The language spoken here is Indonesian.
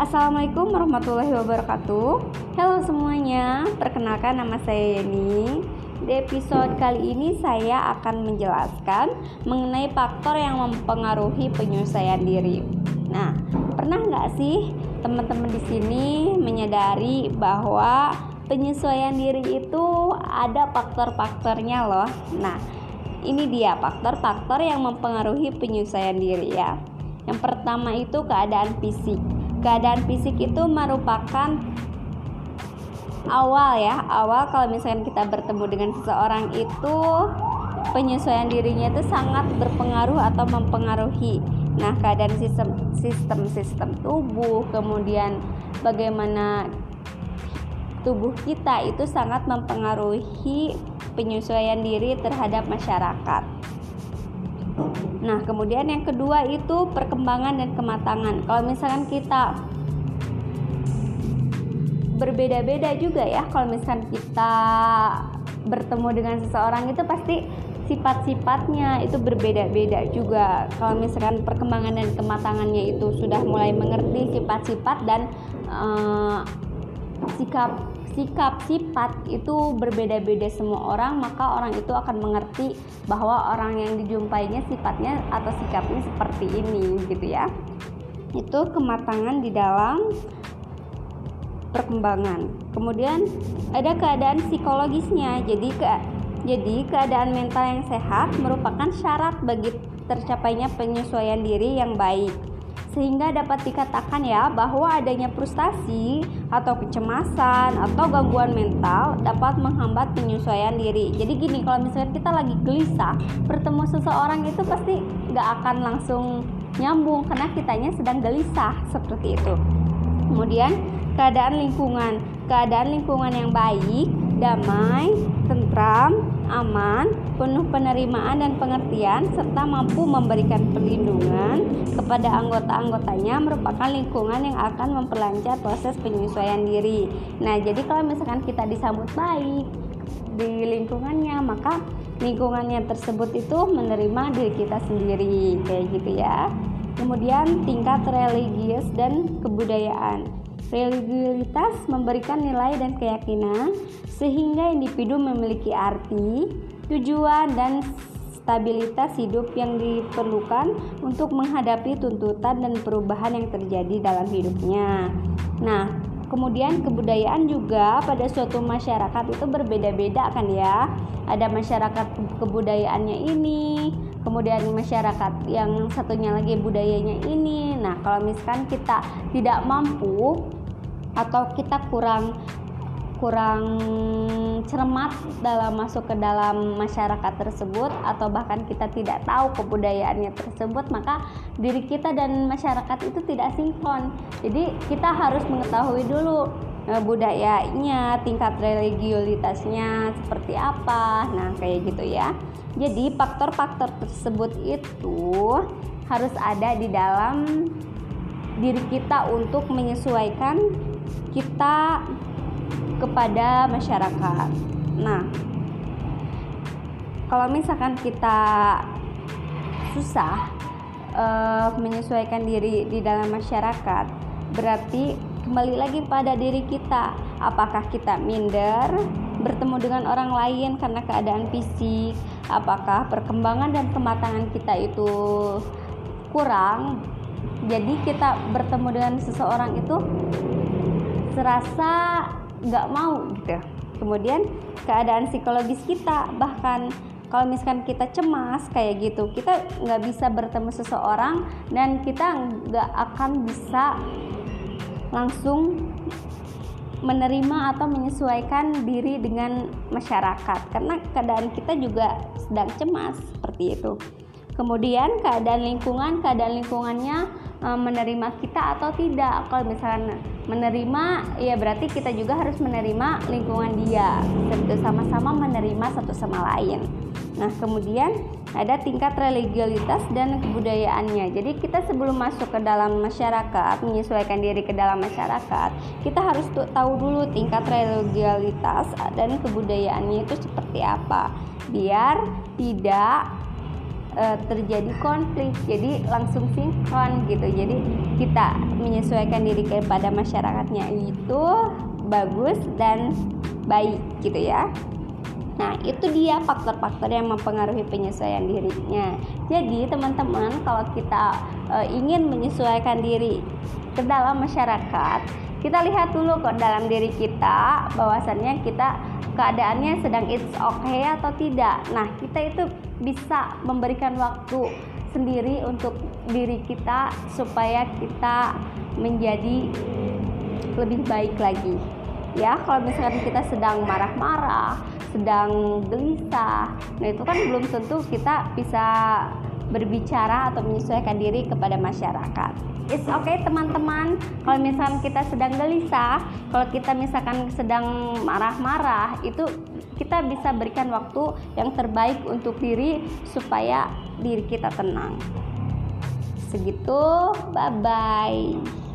Assalamualaikum warahmatullahi wabarakatuh. Halo semuanya, perkenalkan nama saya Yeni. Di episode kali ini saya akan menjelaskan mengenai faktor yang mempengaruhi penyelesaian diri. Nah, pernah nggak sih teman-teman di sini menyadari bahwa penyesuaian diri itu ada faktor-faktornya loh? Nah, ini dia faktor-faktor yang mempengaruhi penyesuaian diri ya. Yang pertama itu keadaan fisik keadaan fisik itu merupakan awal ya. Awal kalau misalkan kita bertemu dengan seseorang itu penyesuaian dirinya itu sangat berpengaruh atau mempengaruhi. Nah keadaan sistem sistem sistem tubuh kemudian bagaimana tubuh kita itu sangat mempengaruhi penyesuaian diri terhadap masyarakat Nah, kemudian yang kedua itu perkembangan dan kematangan. Kalau misalkan kita berbeda-beda juga ya, kalau misalkan kita bertemu dengan seseorang itu pasti sifat-sifatnya itu berbeda-beda juga. Kalau misalkan perkembangan dan kematangannya itu sudah mulai mengerti sifat-sifat dan uh, sikap sikap sifat itu berbeda-beda semua orang maka orang itu akan mengerti bahwa orang yang dijumpainya sifatnya atau sikapnya seperti ini gitu ya. Itu kematangan di dalam perkembangan. Kemudian ada keadaan psikologisnya. Jadi ke jadi keadaan mental yang sehat merupakan syarat bagi tercapainya penyesuaian diri yang baik sehingga dapat dikatakan ya bahwa adanya frustasi atau kecemasan atau gangguan mental dapat menghambat penyesuaian diri. Jadi gini, kalau misalnya kita lagi gelisah, bertemu seseorang itu pasti nggak akan langsung nyambung karena kitanya sedang gelisah seperti itu. Kemudian keadaan lingkungan, keadaan lingkungan yang baik, damai, tentram, aman, penuh penerimaan dan pengertian, serta mampu memberikan perlindungan kepada anggota-anggotanya merupakan lingkungan yang akan memperlancar proses penyesuaian diri. Nah, jadi kalau misalkan kita disambut baik di lingkungannya, maka lingkungannya tersebut itu menerima diri kita sendiri, kayak gitu ya. Kemudian tingkat religius dan kebudayaan. Religiulitas memberikan nilai dan keyakinan sehingga individu memiliki arti, tujuan, dan stabilitas hidup yang diperlukan untuk menghadapi tuntutan dan perubahan yang terjadi dalam hidupnya. Nah, kemudian kebudayaan juga pada suatu masyarakat itu berbeda-beda kan ya. Ada masyarakat kebudayaannya ini, kemudian masyarakat yang satunya lagi budayanya ini. Nah, kalau misalkan kita tidak mampu atau kita kurang kurang cermat dalam masuk ke dalam masyarakat tersebut atau bahkan kita tidak tahu kebudayaannya tersebut maka diri kita dan masyarakat itu tidak sinkron. Jadi kita harus mengetahui dulu e, budayanya tingkat religiulitasnya seperti apa. Nah kayak gitu ya. Jadi faktor-faktor tersebut itu harus ada di dalam diri kita untuk menyesuaikan kita kepada masyarakat. Nah, kalau misalkan kita susah uh, menyesuaikan diri di dalam masyarakat, berarti kembali lagi pada diri kita. Apakah kita minder bertemu dengan orang lain karena keadaan fisik? Apakah perkembangan dan kematangan kita itu kurang? Jadi kita bertemu dengan seseorang itu serasa nggak mau gitu. Kemudian keadaan psikologis kita bahkan kalau misalkan kita cemas kayak gitu kita nggak bisa bertemu seseorang dan kita nggak akan bisa langsung menerima atau menyesuaikan diri dengan masyarakat. Karena keadaan kita juga sedang cemas seperti itu. Kemudian keadaan lingkungan keadaan lingkungannya Eh, menerima kita atau tidak. Kalau misalnya menerima ya berarti kita juga harus menerima lingkungan dia. Tentu sama-sama menerima satu sama lain. Nah kemudian ada tingkat religialitas dan kebudayaannya. Jadi kita sebelum masuk ke dalam masyarakat menyesuaikan diri ke dalam masyarakat kita harus tahu dulu tingkat religialitas dan kebudayaannya itu seperti apa. Biar tidak uh, terjadi konflik jadi langsung sinkron gitu jadi kita menyesuaikan diri kepada masyarakatnya itu bagus dan baik gitu ya Nah, itu dia faktor-faktor yang mempengaruhi penyesuaian dirinya. Jadi, teman-teman, kalau kita e, ingin menyesuaikan diri ke dalam masyarakat, kita lihat dulu kok dalam diri kita bahwasannya kita keadaannya sedang it's okay atau tidak. Nah, kita itu bisa memberikan waktu sendiri untuk diri kita supaya kita menjadi lebih baik lagi. Ya, kalau misalkan kita sedang marah-marah, sedang gelisah, nah itu kan belum tentu kita bisa berbicara atau menyesuaikan diri kepada masyarakat. It's okay teman-teman. Kalau misalkan kita sedang gelisah, kalau kita misalkan sedang marah-marah, itu kita bisa berikan waktu yang terbaik untuk diri supaya diri kita tenang. Segitu, bye bye.